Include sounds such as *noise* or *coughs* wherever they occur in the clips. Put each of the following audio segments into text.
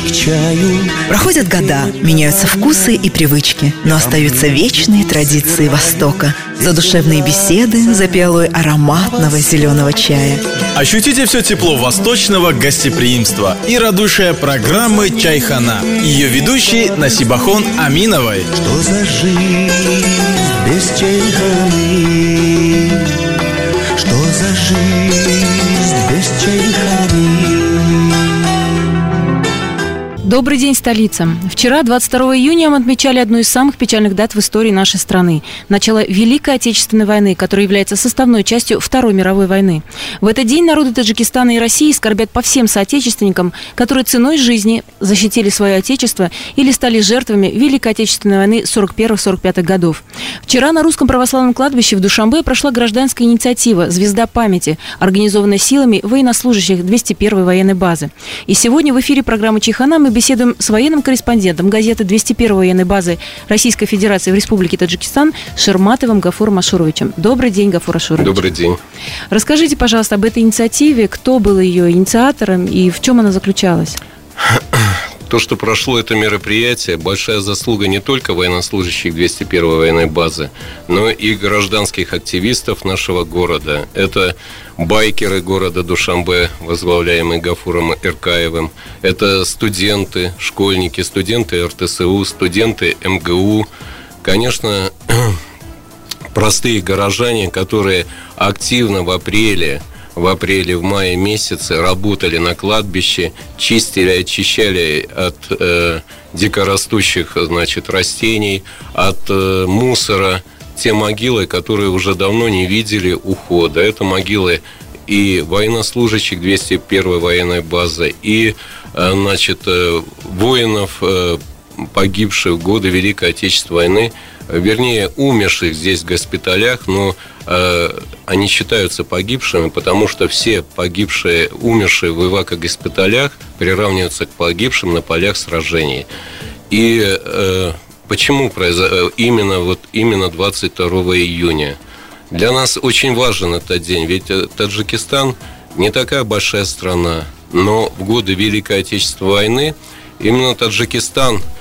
к чаю. Проходят года, меняются вкусы и привычки, но остаются вечные традиции Востока. Задушевные беседы за пиалой ароматного зеленого чая. Ощутите все тепло восточного гостеприимства и радушие программы «Чайхана». Ее ведущий Насибахон Аминовой. Что за жизнь без чайханы? Добрый день, столица. Вчера, 22 июня, мы отмечали одну из самых печальных дат в истории нашей страны. Начало Великой Отечественной войны, которая является составной частью Второй мировой войны. В этот день народы Таджикистана и России скорбят по всем соотечественникам, которые ценой жизни защитили свое отечество или стали жертвами Великой Отечественной войны 41-45 годов. Вчера на Русском православном кладбище в Душамбе прошла гражданская инициатива «Звезда памяти», организованная силами военнослужащих 201 военной базы. И сегодня в эфире программы «Чихана» мы беседуем с военным корреспондентом газеты 201 военной базы Российской Федерации в Республике Таджикистан Шерматовым Гафуром Ашуровичем. Добрый день, Гафур Ашурович. Добрый день. Расскажите, пожалуйста, об этой инициативе, кто был ее инициатором и в чем она заключалась? *clears throat* То, что прошло это мероприятие, большая заслуга не только военнослужащих 201 военной базы, но и гражданских активистов нашего города. Это байкеры города Душамбе, возглавляемые Гафуром Иркаевым. Это студенты, школьники, студенты РТСУ, студенты МГУ. Конечно, *clears throat* простые горожане, которые активно в апреле в апреле, в мае месяце работали на кладбище, чистили, очищали от э, дикорастущих значит, растений, от э, мусора те могилы, которые уже давно не видели ухода. Это могилы и военнослужащих 201 военной базы, и э, значит, э, воинов, э, погибших в годы Великой Отечественной войны, вернее, умерших здесь в госпиталях, но э, они считаются погибшими, потому что все погибшие, умершие в эвако-госпиталях приравниваются к погибшим на полях сражений. И э, почему произошло именно, вот, именно 22 июня? Для нас очень важен этот день, ведь э, Таджикистан не такая большая страна, но в годы Великой Отечественной войны именно Таджикистан – Э,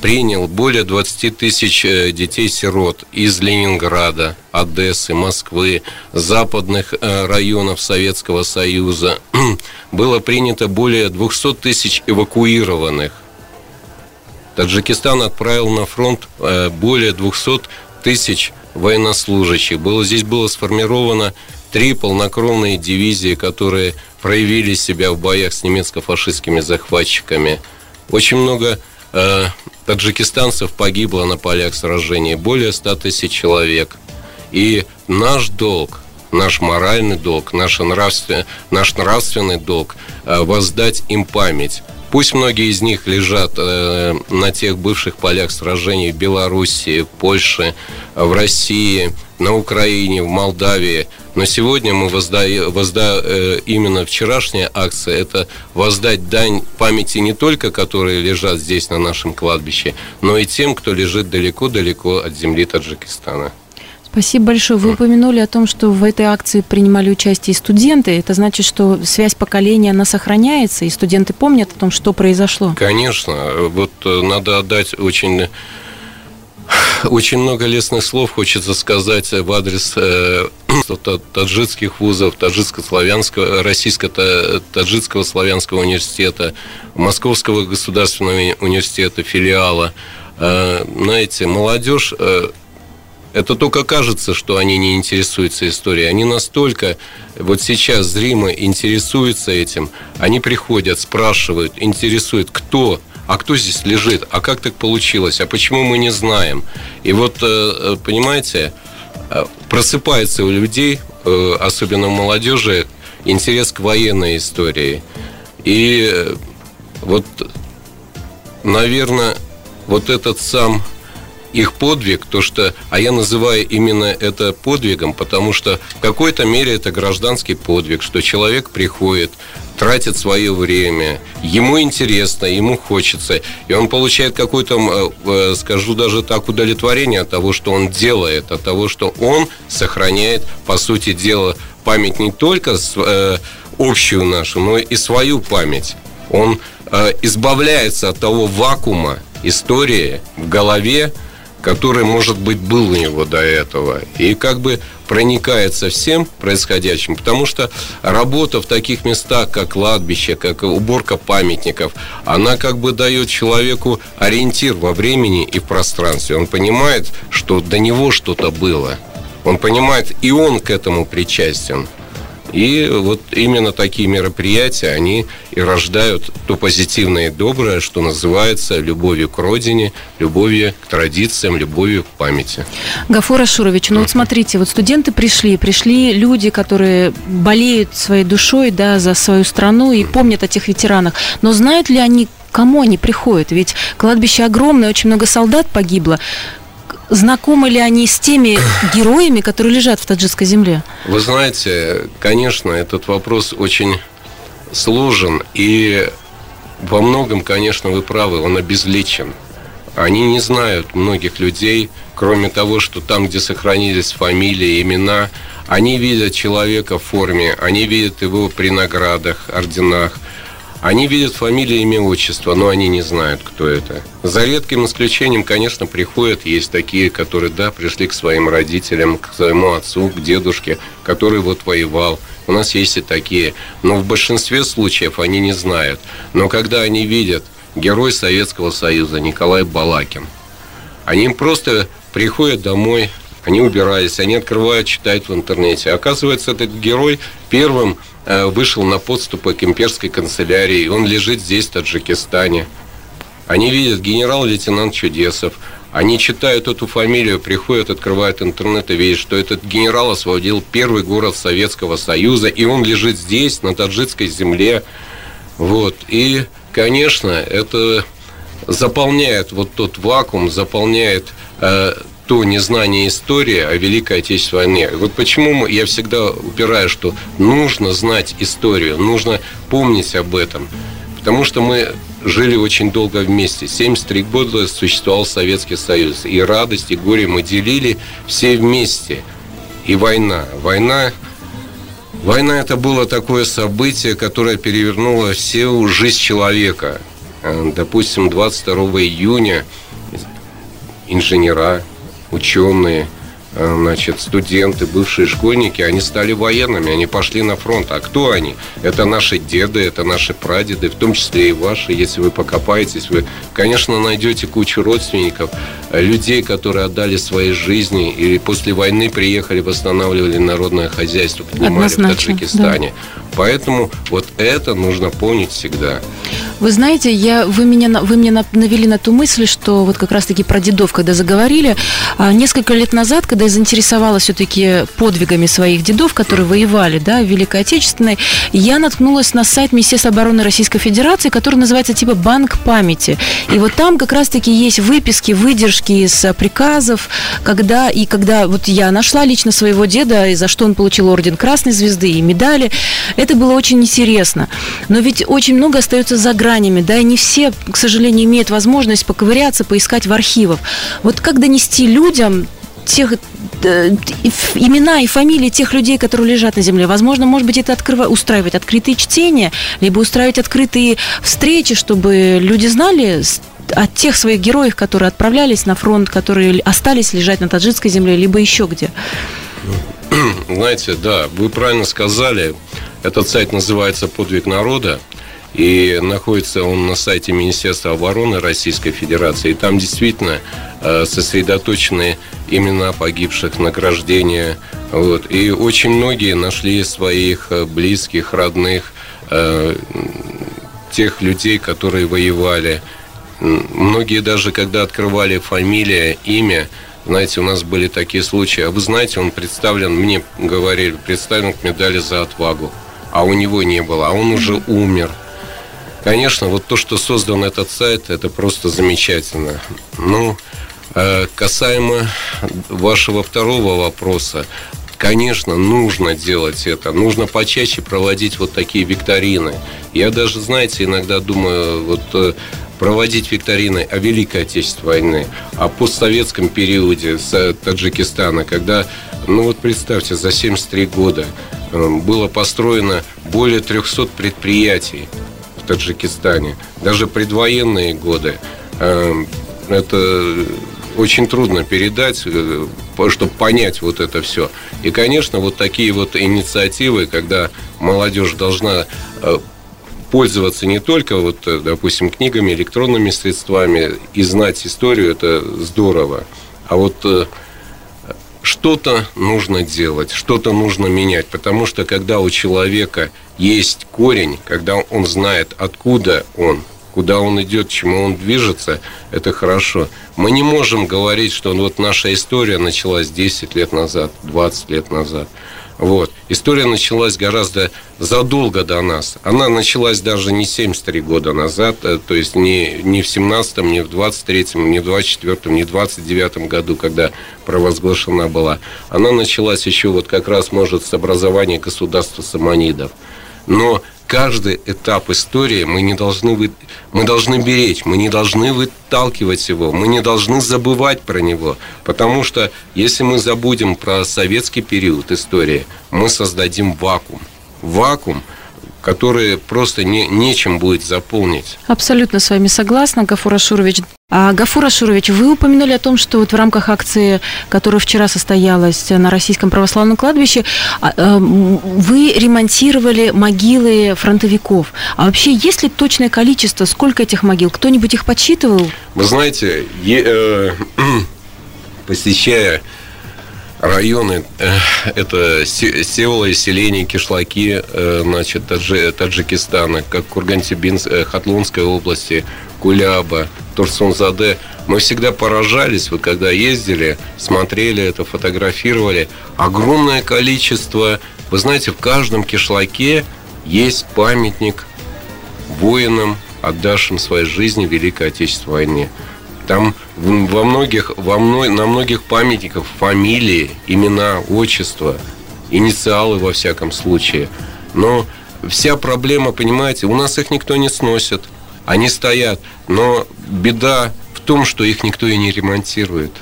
принял более 20 тысяч э, детей-сирот из Ленинграда, Одессы, Москвы, западных э, районов Советского Союза. *clears throat* Было принято более 200 тысяч эвакуированных. Таджикистан отправил на фронт более 200 тысяч военнослужащих. Было, здесь было сформировано три полнокровные дивизии, которые проявили себя в боях с немецко-фашистскими захватчиками. Очень много Э, таджикистанцев погибло на полях сражений более 100 тысяч человек. И наш долг, наш моральный долг, наш, нравствен, наш нравственный долг э, воздать им память. Пусть многие из них лежат э, на тех бывших полях сражений в Белоруссии, в Польше, в России, на Украине, в Молдавии. Но сегодня мы воздаем, возда, э, именно вчерашняя акция, это воздать дань памяти не только, которые лежат здесь на нашем кладбище, но и тем, кто лежит далеко-далеко от земли Таджикистана. Спасибо большое. Вы упомянули о том, что в этой акции принимали участие и студенты. Это значит, что связь поколения, она сохраняется, и студенты помнят о том, что произошло? Конечно. Вот э, надо отдать очень очень много лестных слов хочется сказать в адрес э, *clears throat* таджикских вузов, таджикско-славянского, российско-таджикского славянского университета, Московского государственного университета, филиала. Э, знаете, молодежь э, это только кажется, что они не интересуются историей. Они настолько вот сейчас зримо интересуются этим. Они приходят, спрашивают, интересуют, кто, а кто здесь лежит, а как так получилось, а почему мы не знаем. И вот, э, э, понимаете, э, просыпается у людей, особенно у молодежи, интерес к военной истории. И вот, наверное, вот этот сам их подвиг, то что, а я называю именно это подвигом, потому что в какой-то мере это гражданский подвиг, что человек приходит, тратит свое время, ему интересно, ему хочется, и он получает какое-то, э, скажу даже так, удовлетворение от того, что он делает, от того, что он сохраняет, по сути дела, память не только э, общую нашу, но и свою память. Он э, избавляется от того вакуума истории в голове, который, может быть, был у него до этого. И как бы проникается всем происходящим, потому что работа в таких местах, как кладбище, как уборка памятников, она как бы дает человеку ориентир во времени и в пространстве. Он понимает, что до него что-то было. Он понимает, и он к этому причастен. И вот именно такие мероприятия, они и рождают то позитивное и доброе, что называется любовью к родине, любовью к традициям, любовью к памяти. Гафор Ашурович, ну вот смотрите, вот студенты пришли, пришли люди, которые болеют своей душой, да, за свою страну и помнят о тех ветеранах. Но знают ли они, кому они приходят? Ведь кладбище огромное, очень много солдат погибло. Знакомы ли они с теми *coughs* героями, которые лежат в таджикской земле? Вы знаете, конечно, этот вопрос очень сложен, и во многом, конечно, вы правы, он обезличен. Они не знают многих людей, кроме того, что там, где сохранились фамилии, имена, они видят человека в форме, они видят его при наградах, орденах, они видят фамилии, имя, отчество, но они не знают, кто это. За редким исключением, конечно, приходят, есть такие, которые, да, пришли к своим родителям, к своему отцу, к дедушке, который вот воевал. У нас есть и такие. Но в большинстве случаев они не знают. Но когда они видят герой Советского Союза Николай Балакин, они просто приходят домой, они убирались, они открывают, читают в интернете. Оказывается, этот герой первым Э, вышел на подступы к имперской канцелярии. Он лежит здесь, в Таджикистане. Они видят генерал-лейтенант Чудесов. Они читают эту фамилию, приходят, открывают интернет и видят, что этот генерал освободил первый город Советского Союза, и он лежит здесь, на таджикской земле. Вот. И, конечно, это заполняет вот тот вакуум, заполняет э, то незнание истории о Великой Отечественной войне. Вот почему я всегда упираю, что нужно знать историю, нужно помнить об этом. Потому что мы жили очень долго вместе. 73 года существовал Советский Союз. И радость, и горе мы делили все вместе. И война. Война Война это было такое событие, которое перевернуло всю жизнь человека. Допустим, 22 июня инженера, ученые, э, значит, студенты, бывшие школьники, они стали военными, они пошли на фронт. А кто они? Это наши деды, это наши прадеды, в том числе и ваши. Если вы покопаетесь, вы, конечно, найдете кучу родственников, э, людей, которые отдали свои жизни и после войны приехали, восстанавливали народное хозяйство, поднимали Однозначно, в Таджикистане. Да. Поэтому вот это нужно помнить всегда. Вы знаете, я, вы, меня, вы мне навели на ту мысль, что вот как раз-таки про дедов, когда заговорили, а, несколько лет назад, когда я заинтересовалась все-таки подвигами своих дедов, которые воевали да, в Великой Отечественной, я наткнулась на сайт Министерства обороны Российской Федерации, который называется типа «Банк памяти». И вот там как раз-таки есть выписки, выдержки из приказов, когда и когда вот я нашла лично своего деда, и за что он получил орден Красной Звезды и медали, это было очень интересно. Но ведь очень много остается за гранями, да, и не все, к сожалению, имеют возможность поковыряться, поискать в архивах. Вот как донести людям тех э, имена и фамилии тех людей, которые лежат на земле. Возможно, может быть, это открыва, устраивать открытые чтения, либо устраивать открытые встречи, чтобы люди знали от тех своих героев, которые отправлялись на фронт, которые остались лежать на таджикской земле, либо еще где. Знаете, да, вы правильно сказали. Этот сайт называется «Подвиг народа». И находится он на сайте Министерства обороны Российской Федерации. И там действительно э, сосредоточены имена погибших, награждения. Вот. И очень многие нашли своих э, близких, родных, э, тех людей, которые воевали. Многие даже, когда открывали фамилия, имя, знаете, у нас были такие случаи. А вы знаете, он представлен, мне говорили, представлен к медали за отвагу а у него не было, а он уже умер. Конечно, вот то, что создан этот сайт, это просто замечательно. Ну, э, касаемо вашего второго вопроса, конечно, нужно делать это. Нужно почаще проводить вот такие викторины. Я даже, знаете, иногда думаю, вот э, проводить викторины о Великой Отечественной войне, о постсоветском периоде с Таджикистана, когда, ну вот представьте, за 73 года Э, было построено более 300 предприятий Таджикистане. Даже предвоенные годы. Это очень трудно передать, чтобы понять вот это все. И, конечно, вот такие вот инициативы, когда молодежь должна пользоваться не только, вот, допустим, книгами, электронными средствами и знать историю, это здорово. А вот что-то нужно делать, что-то нужно менять, потому что когда у человека есть корень, когда он знает, откуда он, куда он идет, чему он движется, это хорошо. Мы не можем говорить, что вот наша история началась 10 лет назад, 20 лет назад. Вот. История началась гораздо задолго до нас. Она началась даже не 73 года назад, э, то есть не, не в 17-м, не в 23-м, не в 24-м, не в 29-м году, когда провозглашена была. Она началась еще вот как раз, может, с образования государства саманидов. Но каждый этап истории мы не должны вы... мы должны беречь, мы не должны выталкивать его, мы не должны забывать про него, потому что если мы забудем про советский период истории, мы создадим вакуум, вакуум, который просто не, нечем будет заполнить. Абсолютно с вами согласна, Гафур Ашурович. А, Гафур Ашурович, вы упомянули о том, что вот в рамках акции, которая вчера состоялась на Российском православном кладбище, а, э, вы ремонтировали могилы фронтовиков. А вообще, есть ли точное количество, сколько этих могил? Кто-нибудь их подсчитывал? Вы знаете, е, э, *clears throat* посещая районы, э, это и селения, кишлаки, э, значит, Таджи, Таджикистана, как Курган-Сибинск, э, Хатлунской области, Куляба, Турсунзаде. Мы всегда поражались, вот когда ездили, смотрели это, фотографировали. Огромное количество, вы знаете, в каждом кишлаке есть памятник воинам, отдавшим своей жизни в Великой Отечественной войне. Там во многих, во мной, на многих памятниках фамилии, имена, отчества, инициалы во всяком случае. Но вся проблема, понимаете, у нас их никто не сносит. Они стоят. Но беда в том, что их никто и не ремонтирует.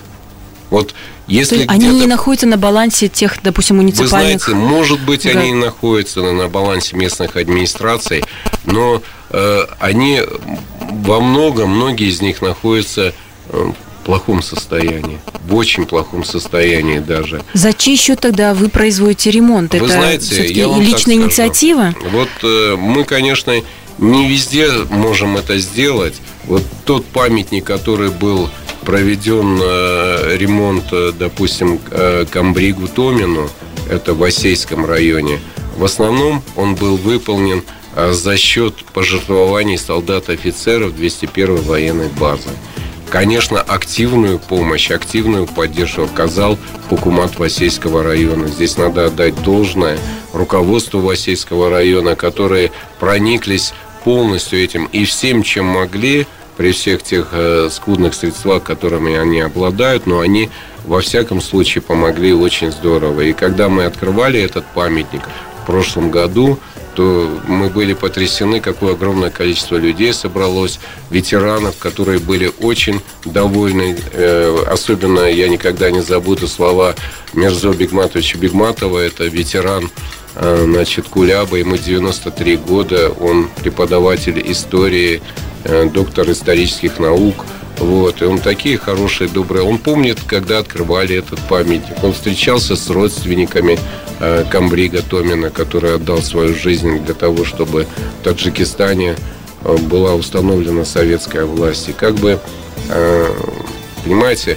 Вот если есть они не находятся на балансе тех, допустим, муниципальных... Вы знаете, может быть, да. они находятся на балансе местных администраций, но э, они во многом, многие из них находятся э, в плохом состоянии, в очень плохом состоянии даже. За чей счет тогда вы производите ремонт? Вы Это знаете, я вам личная инициатива? Вот э, мы, конечно, не везде можем это сделать. Вот тот памятник, который был проведен э, ремонт, э, допустим, э, Камбригу Томину, это в Осейском районе, в основном он был выполнен за счет пожертвований солдат офицеров 201 военной базы. Конечно, активную помощь, активную поддержку оказал Хукумат Васейского района. Здесь надо отдать должное руководству Васейского района, которые прониклись полностью этим и всем, чем могли, при всех тех э, скудных средствах, которыми они обладают, но они во всяком случае помогли очень здорово. И когда мы открывали этот памятник в прошлом году, то мы были потрясены, какое огромное количество людей собралось, ветеранов, которые были очень довольны. Э, особенно я никогда не забуду слова Мерзо Бигматовича Бигматова, это ветеран э, значит, Куляба, ему 93 года, он преподаватель истории, э, доктор исторических наук, вот, и он такие хорошие, добрые. Он помнит, когда открывали этот памятник. Он встречался с родственниками э, Камбрига Томина, который отдал свою жизнь для того, чтобы в Таджикистане э, была установлена советская власть. И как бы, э, понимаете,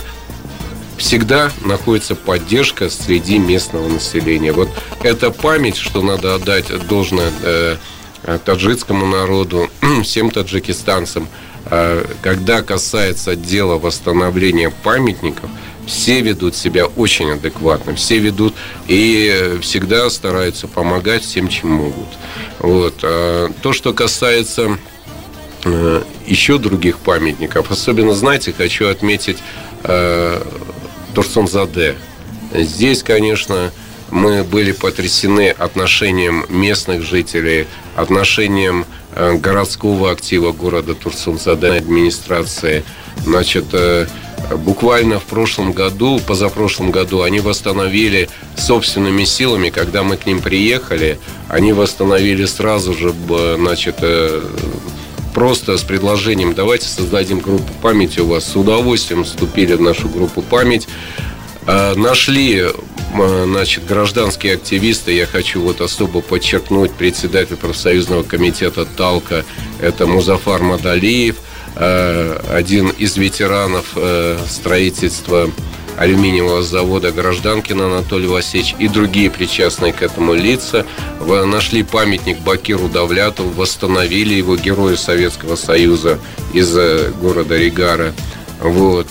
всегда находится поддержка среди местного населения. Вот эта память, что надо отдать должное э, таджикскому народу, *clears throat* всем таджикистанцам – когда касается дела восстановления памятников, все ведут себя очень адекватно, все ведут и всегда стараются помогать всем, чем могут. Вот. А, то, что касается э, еще других памятников, особенно, знаете, хочу отметить э, Турсунзаде. Здесь, конечно, мы были потрясены отношением местных жителей, отношением городского актива города Турсунзаде администрации. Значит, э, Буквально в прошлом году, позапрошлом году, они восстановили собственными силами, когда мы к ним приехали, они восстановили сразу же, значит, э, просто с предложением давайте создадим группу памяти у вас. С удовольствием вступили в нашу группу память. Э, нашли значит, гражданские активисты, я хочу вот особо подчеркнуть председатель профсоюзного комитета Талка, это Музафар Мадалиев, э, один из ветеранов э, строительства алюминиевого завода Гражданкина Анатолий Васильевич и другие причастные к этому лица нашли памятник Бакиру Давлятову, восстановили его герою Советского Союза из города Ригара. Вот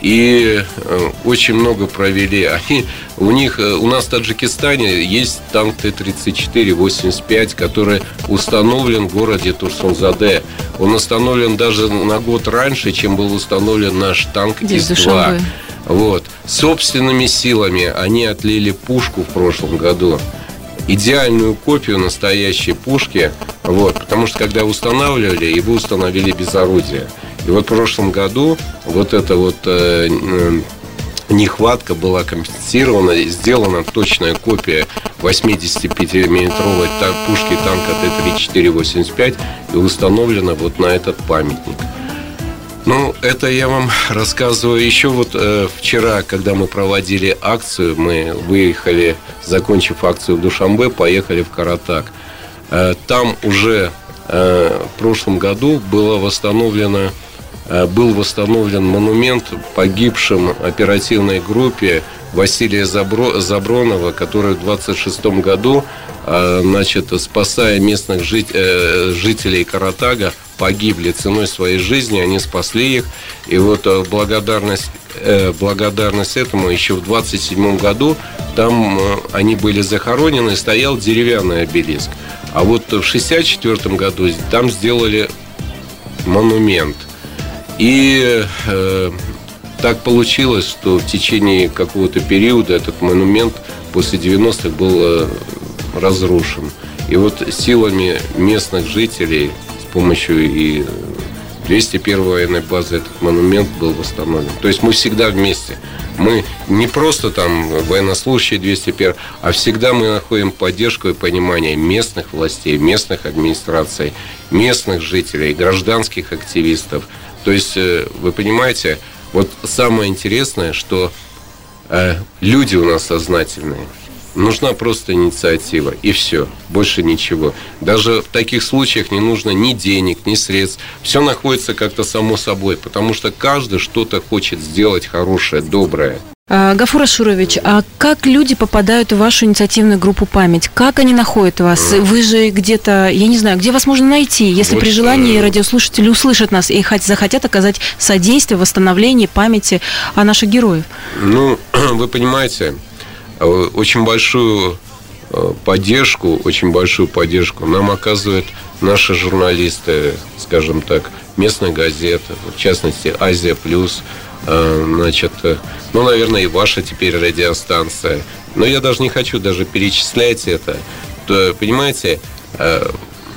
и э, очень много провели. Они, у них, э, у нас в Таджикистане есть танк Т-34-85, который установлен в городе Турсунзаде. Он установлен даже на год раньше, чем был установлен наш танк ИС-2. Вот. Собственными силами они отлили пушку в прошлом году. Идеальную копию настоящей пушки. Вот. Потому что когда устанавливали, его установили без орудия. И вот в прошлом году вот эта вот э, э нехватка была компенсирована, сделана точная копия 85-миллиметровой пушки танка Т-34-85 и установлена вот на этот памятник. Ну, это я вам рассказываю. Еще вот э, вчера, когда мы проводили акцию, мы выехали, закончив акцию в Душамбе, поехали в Каратак. Э, там уже э, в прошлом году было восстановлено был восстановлен монумент погибшим оперативной группе Василия Забро, Забронова, который в 26 году, э, значит, спасая местных э, жителей Каратага, погибли ценой своей жизни, они спасли их. И вот благодарность, благодарность этому еще в 27 году там они были захоронены, стоял деревянный обелиск. А вот в 64 году там сделали монумент – и э, так получилось, что в течение какого-то периода этот монумент после 90-х был э, разрушен. И вот силами местных жителей с помощью и 201 военной базы этот монумент был восстановлен. То есть мы всегда вместе. Мы не просто там военнослужащие 201, а всегда мы находим поддержку и понимание местных властей, местных администраций, местных жителей, гражданских активистов – то есть, э, вы понимаете, вот самое интересное, что э, люди у нас сознательные. Нужна просто инициатива, и все, больше ничего. Даже в таких случаях не нужно ни денег, ни средств. Все находится как-то само собой, потому что каждый что-то хочет сделать хорошее, доброе. А, Гафур Ашурович, а как люди попадают в вашу инициативную группу «Память»? Как они находят вас? Вы же где-то, я не знаю, где вас можно найти, если вот, при желании э, радиослушатели услышат нас и захотят оказать содействие в восстановлении памяти о наших героев? Ну, *clears throat* вы понимаете, э, очень большую э, поддержку, очень большую поддержку нам оказывают наши журналисты, скажем так, местных газет, в частности, «Азия плюс», значит, э, ну, наверное, и ваша теперь радиостанция. Но я даже не хочу даже перечислять это. То, понимаете, э,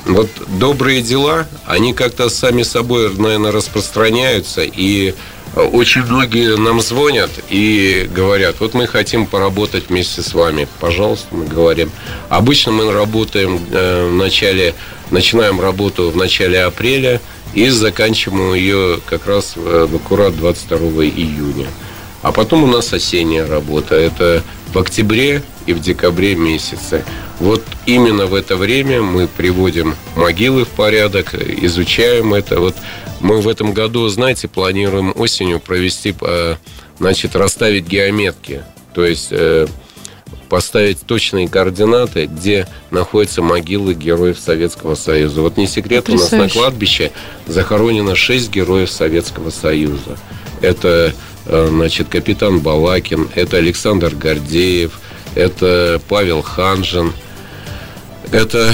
вот добрые дела, они как-то сами собой, наверное, распространяются, и очень многие нам звонят и говорят, вот мы хотим поработать вместе с вами, пожалуйста, мы говорим. Обычно мы работаем в начале, начинаем работу в начале апреля, и заканчиваем ее как раз в аккурат 22 июня. А потом у нас осенняя работа. Это в октябре и в декабре месяце. Вот именно в это время мы приводим могилы в порядок, изучаем это. Вот мы в этом году, знаете, планируем осенью провести, э, значит, расставить геометки. То есть э, поставить точные координаты, где находятся могилы героев Советского Союза. Вот не секрет, Потрясающе. у нас на кладбище захоронено шесть героев Советского Союза. Это, э, значит, капитан Балакин, это Александр Гордеев, это Павел Ханжин, это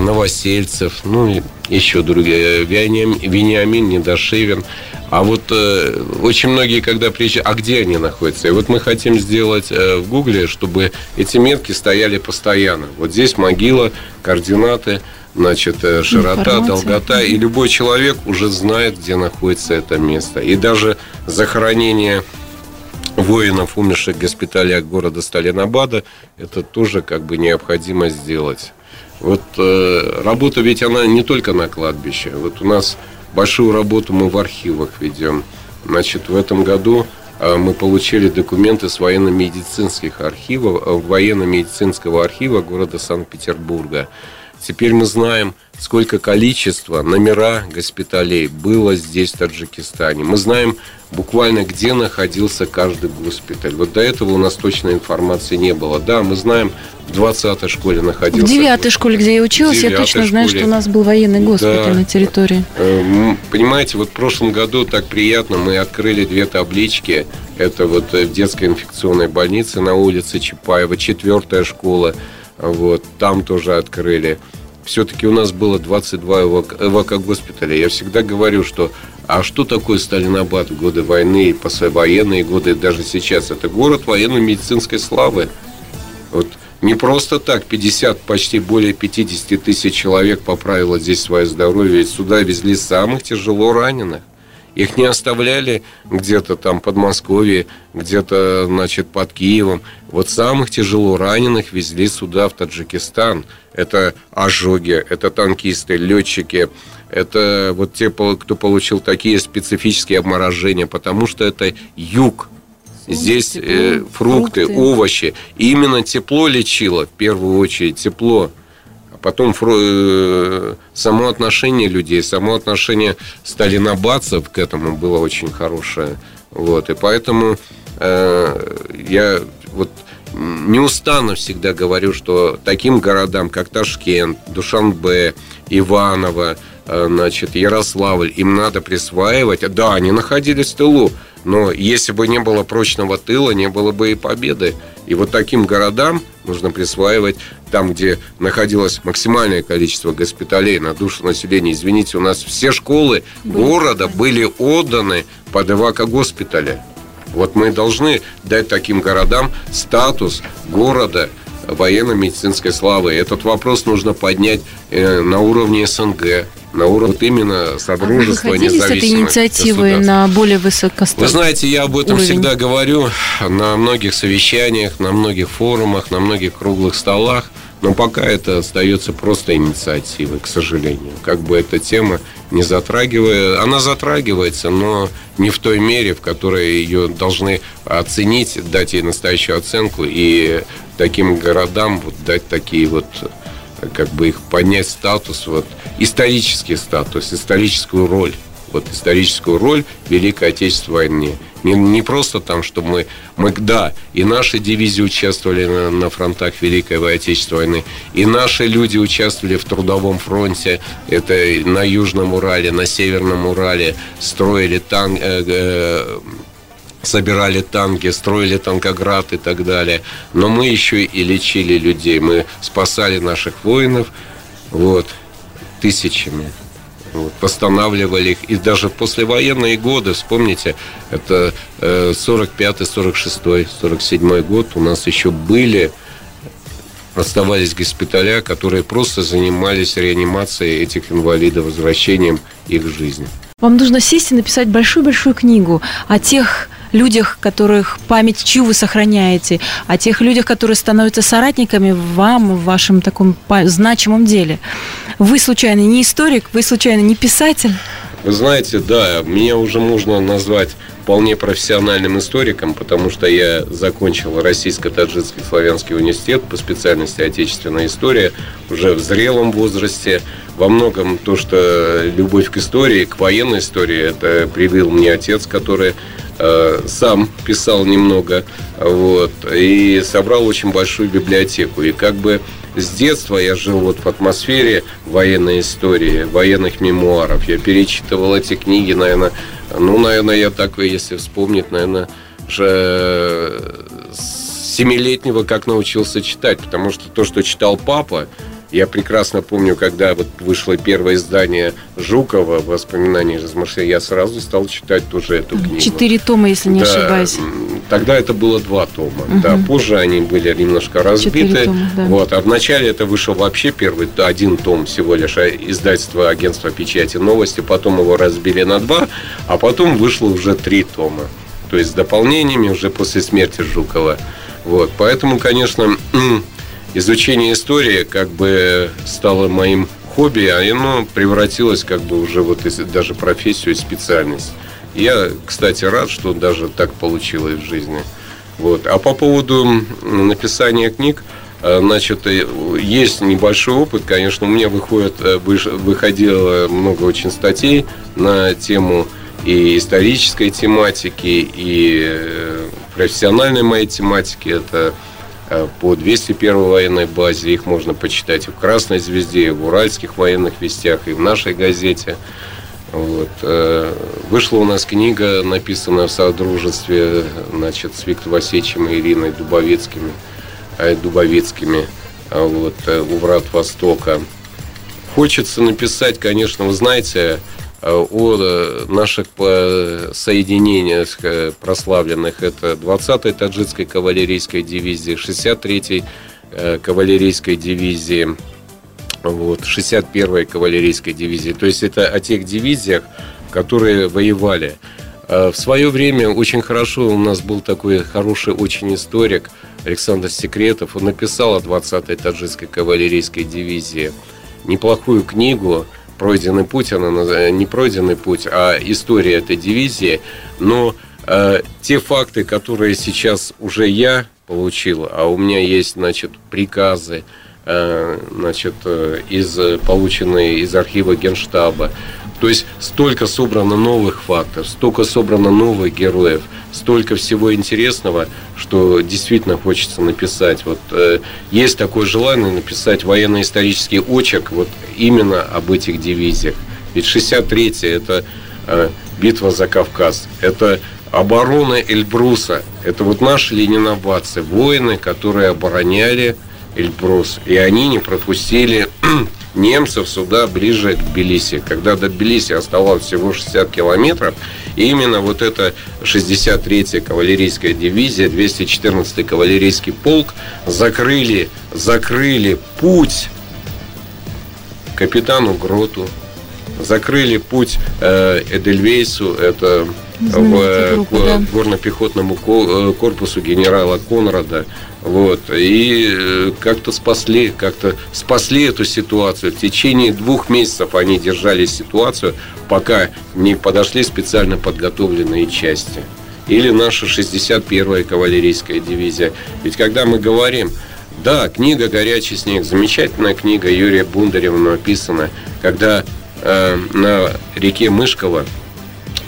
Новосельцев, ну и еще другие, Вениамин Недошевин. А вот э, очень многие, когда приезжают, а где они находятся? И вот мы хотим сделать э, в Гугле, чтобы эти метки стояли постоянно. Вот здесь могила, координаты, значит, э, широта, Информация. долгота, и любой человек уже знает, где находится это место. И даже захоронение воинов, умерших в госпиталях города Сталинабада, это тоже как бы необходимо сделать. Вот э, работа ведь она не только на кладбище. Вот у нас большую работу мы в архивах ведем. Значит, в этом году э, мы получили документы с военно-медицинских архивов, э, военно-медицинского архива города Санкт-Петербурга. Теперь мы знаем, сколько количества номера госпиталей было здесь, в Таджикистане. Мы знаем буквально, где находился каждый госпиталь. Вот до этого у нас точной информации не было. Да, мы знаем, в 20-й школе находился. В 9 школе, где я училась, я точно школе. знаю, что у нас был военный госпиталь да. на территории. Э, понимаете, вот в прошлом году так приятно, мы открыли две таблички. Это вот в детской инфекционной больнице на улице Чапаева, четвертая школа. Вот, там тоже открыли. Все-таки у нас было 22 эвакогоспиталя. Я всегда говорю, что а что такое Сталинабад в годы войны, послевоенные годы, даже сейчас? Это город военно-медицинской славы. Вот не просто так 50, почти более 50 тысяч человек поправило здесь свое здоровье. Сюда везли самых тяжело раненых. Их не оставляли где-то там под Москвой, где-то, значит, под Киевом. Вот самых тяжело раненых везли сюда, в Таджикистан. Это ожоги, это танкисты, летчики, это вот те, кто получил такие специфические обморожения, потому что это юг, Здесь э, фрукты, фрукты, овощи. И именно тепло лечило, в первую очередь, тепло. Потом э, само отношение людей, само отношение сталинобадцев к этому было очень хорошее. Вот, и поэтому э, я вот неустанно всегда говорю, что таким городам, как Ташкент, Душанбе, Иваново, э, значит, Ярославль, им надо присваивать. Да, они находились в тылу, но если бы не было прочного тыла, не было бы и победы. И вот таким городам нужно присваивать там, где находилось максимальное количество госпиталей на душу населения. Извините, у нас все школы были. города были отданы под эвако-госпитали. Вот мы должны дать таким городам статус города военно-медицинской славы. Этот вопрос нужно поднять э, на уровне СНГ, на уровне вот именно Содружества а вы с этой инициативой на более высокостоящий Вы знаете, я об этом уровень. всегда говорю на многих совещаниях, на многих форумах, на многих круглых столах. Но пока это остается просто инициативой, к сожалению. Как бы эта тема не затрагивая, она затрагивается, но не в той мере, в которой ее должны оценить, дать ей настоящую оценку и таким городам вот дать такие вот как бы их поднять статус, вот, исторический статус, историческую роль. Вот историческую роль Великой Отечественной войны. Не, не просто там, что мы, мы, да, и наши дивизии участвовали на, на фронтах Великой Отечественной войны, и наши люди участвовали в трудовом фронте, это на Южном Урале, на Северном Урале, строили танк, э, э, собирали танки, строили танкоград и так далее. Но мы еще и лечили людей, мы спасали наших воинов, вот, тысячами. Вот, восстанавливали их. И даже послевоенные годы, вспомните, это 45-й, 46-й, 47-й год, у нас еще были оставались госпиталя, которые просто занимались реанимацией этих инвалидов, возвращением их жизни. Вам нужно сесть и написать большую-большую книгу о тех людях, которых память чью вы сохраняете, о тех людях, которые становятся соратниками вам в вашем таком значимом деле. Вы случайно не историк, вы случайно не писатель? Вы знаете, да, меня уже можно назвать вполне профессиональным историком, потому что я закончил Российско-Таджикский славянский университет по специальности Отечественная история уже в зрелом возрасте. Во многом то, что любовь к истории, к военной истории, это привил мне отец, который э, сам писал немного, вот, и собрал очень большую библиотеку. И как бы с детства я жил вот в атмосфере военной истории, военных мемуаров. Я перечитывал эти книги, наверное, ну, наверное, я так, если вспомнить, наверное, уже с семилетнего как научился читать, потому что то, что читал папа, Я прекрасно помню, когда вот вышло первое издание Жукова «Воспоминания из Марселя», я сразу стал читать тоже эту книгу. Четыре тома, если не Да, ошибаюсь. Тогда это было два тома. Мгм. Да, позже они были немножко разбиты. Тома, да. Вот, а вначале это вышел вообще первый один том всего лишь а издательство агентства печати новости. Потом его разбили на два, а потом вышло уже три тома. То есть с дополнениями уже после смерти Жукова. Вот, поэтому, конечно, *clears throat* изучение истории как бы стало моим хобби, а оно превратилось как бы уже вот даже профессию и специальность. Я, кстати, рад, что даже так получилось в жизни. Вот. А по поводу написания книг, э, значит, э, есть небольшой опыт, конечно, у меня выходит, э, выходило много очень статей на тему и исторической тематики, и профессиональной моей тематики. Это по 201 военной базе. Их можно почитать и в «Красной звезде», и в «Уральских военных вестях», и в нашей газете. Вот. э, Вышла у нас книга, написанная в содружестве значит, с Виктором Васильевичем и Ириной Дубовецкими, э, Дубовецкими а вот, э, у врат Востока. Хочется написать, конечно, вы знаете, о э, наших э, соединениях прославленных. Это 20-й таджикской кавалерийской дивизии, 63-й э, кавалерийской дивизии, вот, 61-й кавалерийской дивизии. То есть это о тех дивизиях, которые воевали. В свое время очень хорошо у нас был такой хороший очень историк Александр Секретов. Он написал о 20-й таджикской кавалерийской дивизии неплохую книгу «Пройденный путь». Она наз- не «Пройденный путь», а история этой дивизии. Но э, те факты, которые сейчас уже я получил, а у меня есть, значит, приказы, э, значит, э, из, полученные из архива Генштаба. То есть столько собрано новых фактов, столько собрано новых героев, столько всего интересного, что действительно хочется написать. Вот э, есть такое желание написать военно-исторический очерк вот именно об этих дивизиях. Ведь 63-й это э, битва за Кавказ, это оборона Эльбруса, это вот наши ленинобадцы, воины, которые обороняли Эльбрус, и они не пропустили *clears throat* немцев сюда ближе к Тбилиси. Когда до Тбилиси оставалось всего 60 километров, именно вот эта 63-я кавалерийская дивизия, 214-й кавалерийский полк закрыли, закрыли путь капитану Гроту, закрыли путь э, Эдельвейсу, это в, Знаменитая э, да. горно-пехотному э, корпусу генерала Конрада. Вот. И э, как-то спасли, как-то спасли эту ситуацию. В течение двух месяцев они держали ситуацию, пока не подошли специально подготовленные части. Или наша 61-я кавалерийская дивизия. Ведь когда мы говорим, да, книга «Горячий снег», замечательная книга Юрия Бундарева написана, когда э, на реке Мышкова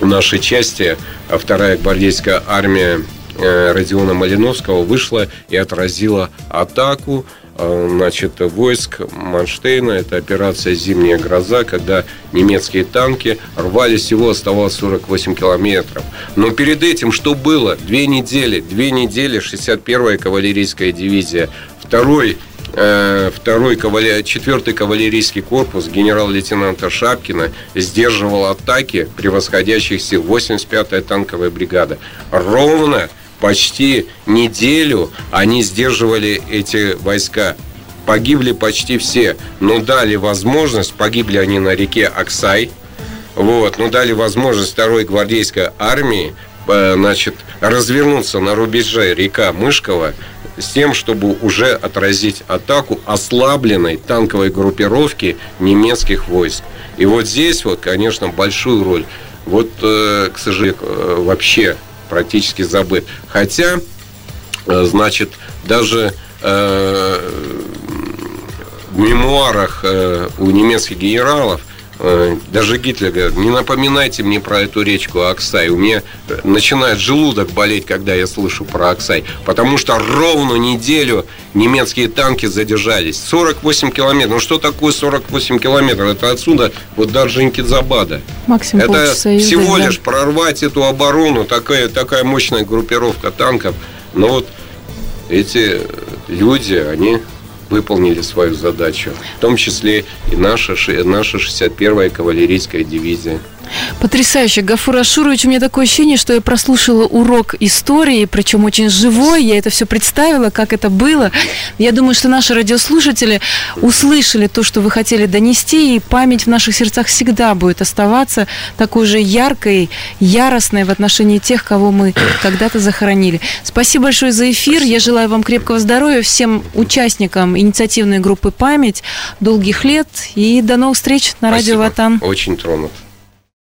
нашей части а вторая гвардейская армия э, Родиона Малиновского вышла и отразила атаку э, значит, войск Манштейна. Это операция «Зимняя гроза», когда немецкие танки рвали всего оставалось 48 километров. Но перед этим что было? Две недели. Две недели 61-я кавалерийская дивизия. Второй второй кавале... четвертый кавалерийский корпус генерал-лейтенанта Шапкина сдерживал атаки превосходящих сил 85-я танковая бригада. Ровно почти неделю они сдерживали эти войска. Погибли почти все, но дали возможность, погибли они на реке Аксай, вот, но дали возможность второй гвардейской армии э, значит, развернуться на рубеже река Мышкова с тем, чтобы уже отразить атаку ослабленной танковой группировки немецких войск. И вот здесь вот, конечно, большую роль. Вот, э, к сожалению, э, вообще практически забыт. Хотя, э, значит, даже в мемуарах у немецких генералов даже Гитлер говорит, не напоминайте мне про эту речку Аксай. У меня э, начинает желудок болеть, когда я слышу про Аксай. Потому что ровно неделю немецкие танки задержались. 48 километров. Ну что такое 48 километров? Это отсюда вот до Джинкидзабада. Максимум Это полчаса езды, всего да. лишь прорвать эту оборону, такая, такая мощная группировка танков. Но вот эти люди, они выполнили свою задачу, в том числе и наша, наша 61-я кавалерийская дивизия. Потрясающе. Гафур Ашурович, у меня такое ощущение, что я прослушала урок истории, причем очень живой. Я это все представила, как это было. Я думаю, что наши радиослушатели услышали то, что вы хотели донести, и память в наших сердцах всегда будет оставаться такой же яркой, яростной в отношении тех, кого мы *coughs* когда-то захоронили. Спасибо большое за эфир. Я желаю вам крепкого здоровья, всем участникам инициативной группы «Память», долгих лет и до новых встреч на Спасибо. радио «Ватан». Очень тронут.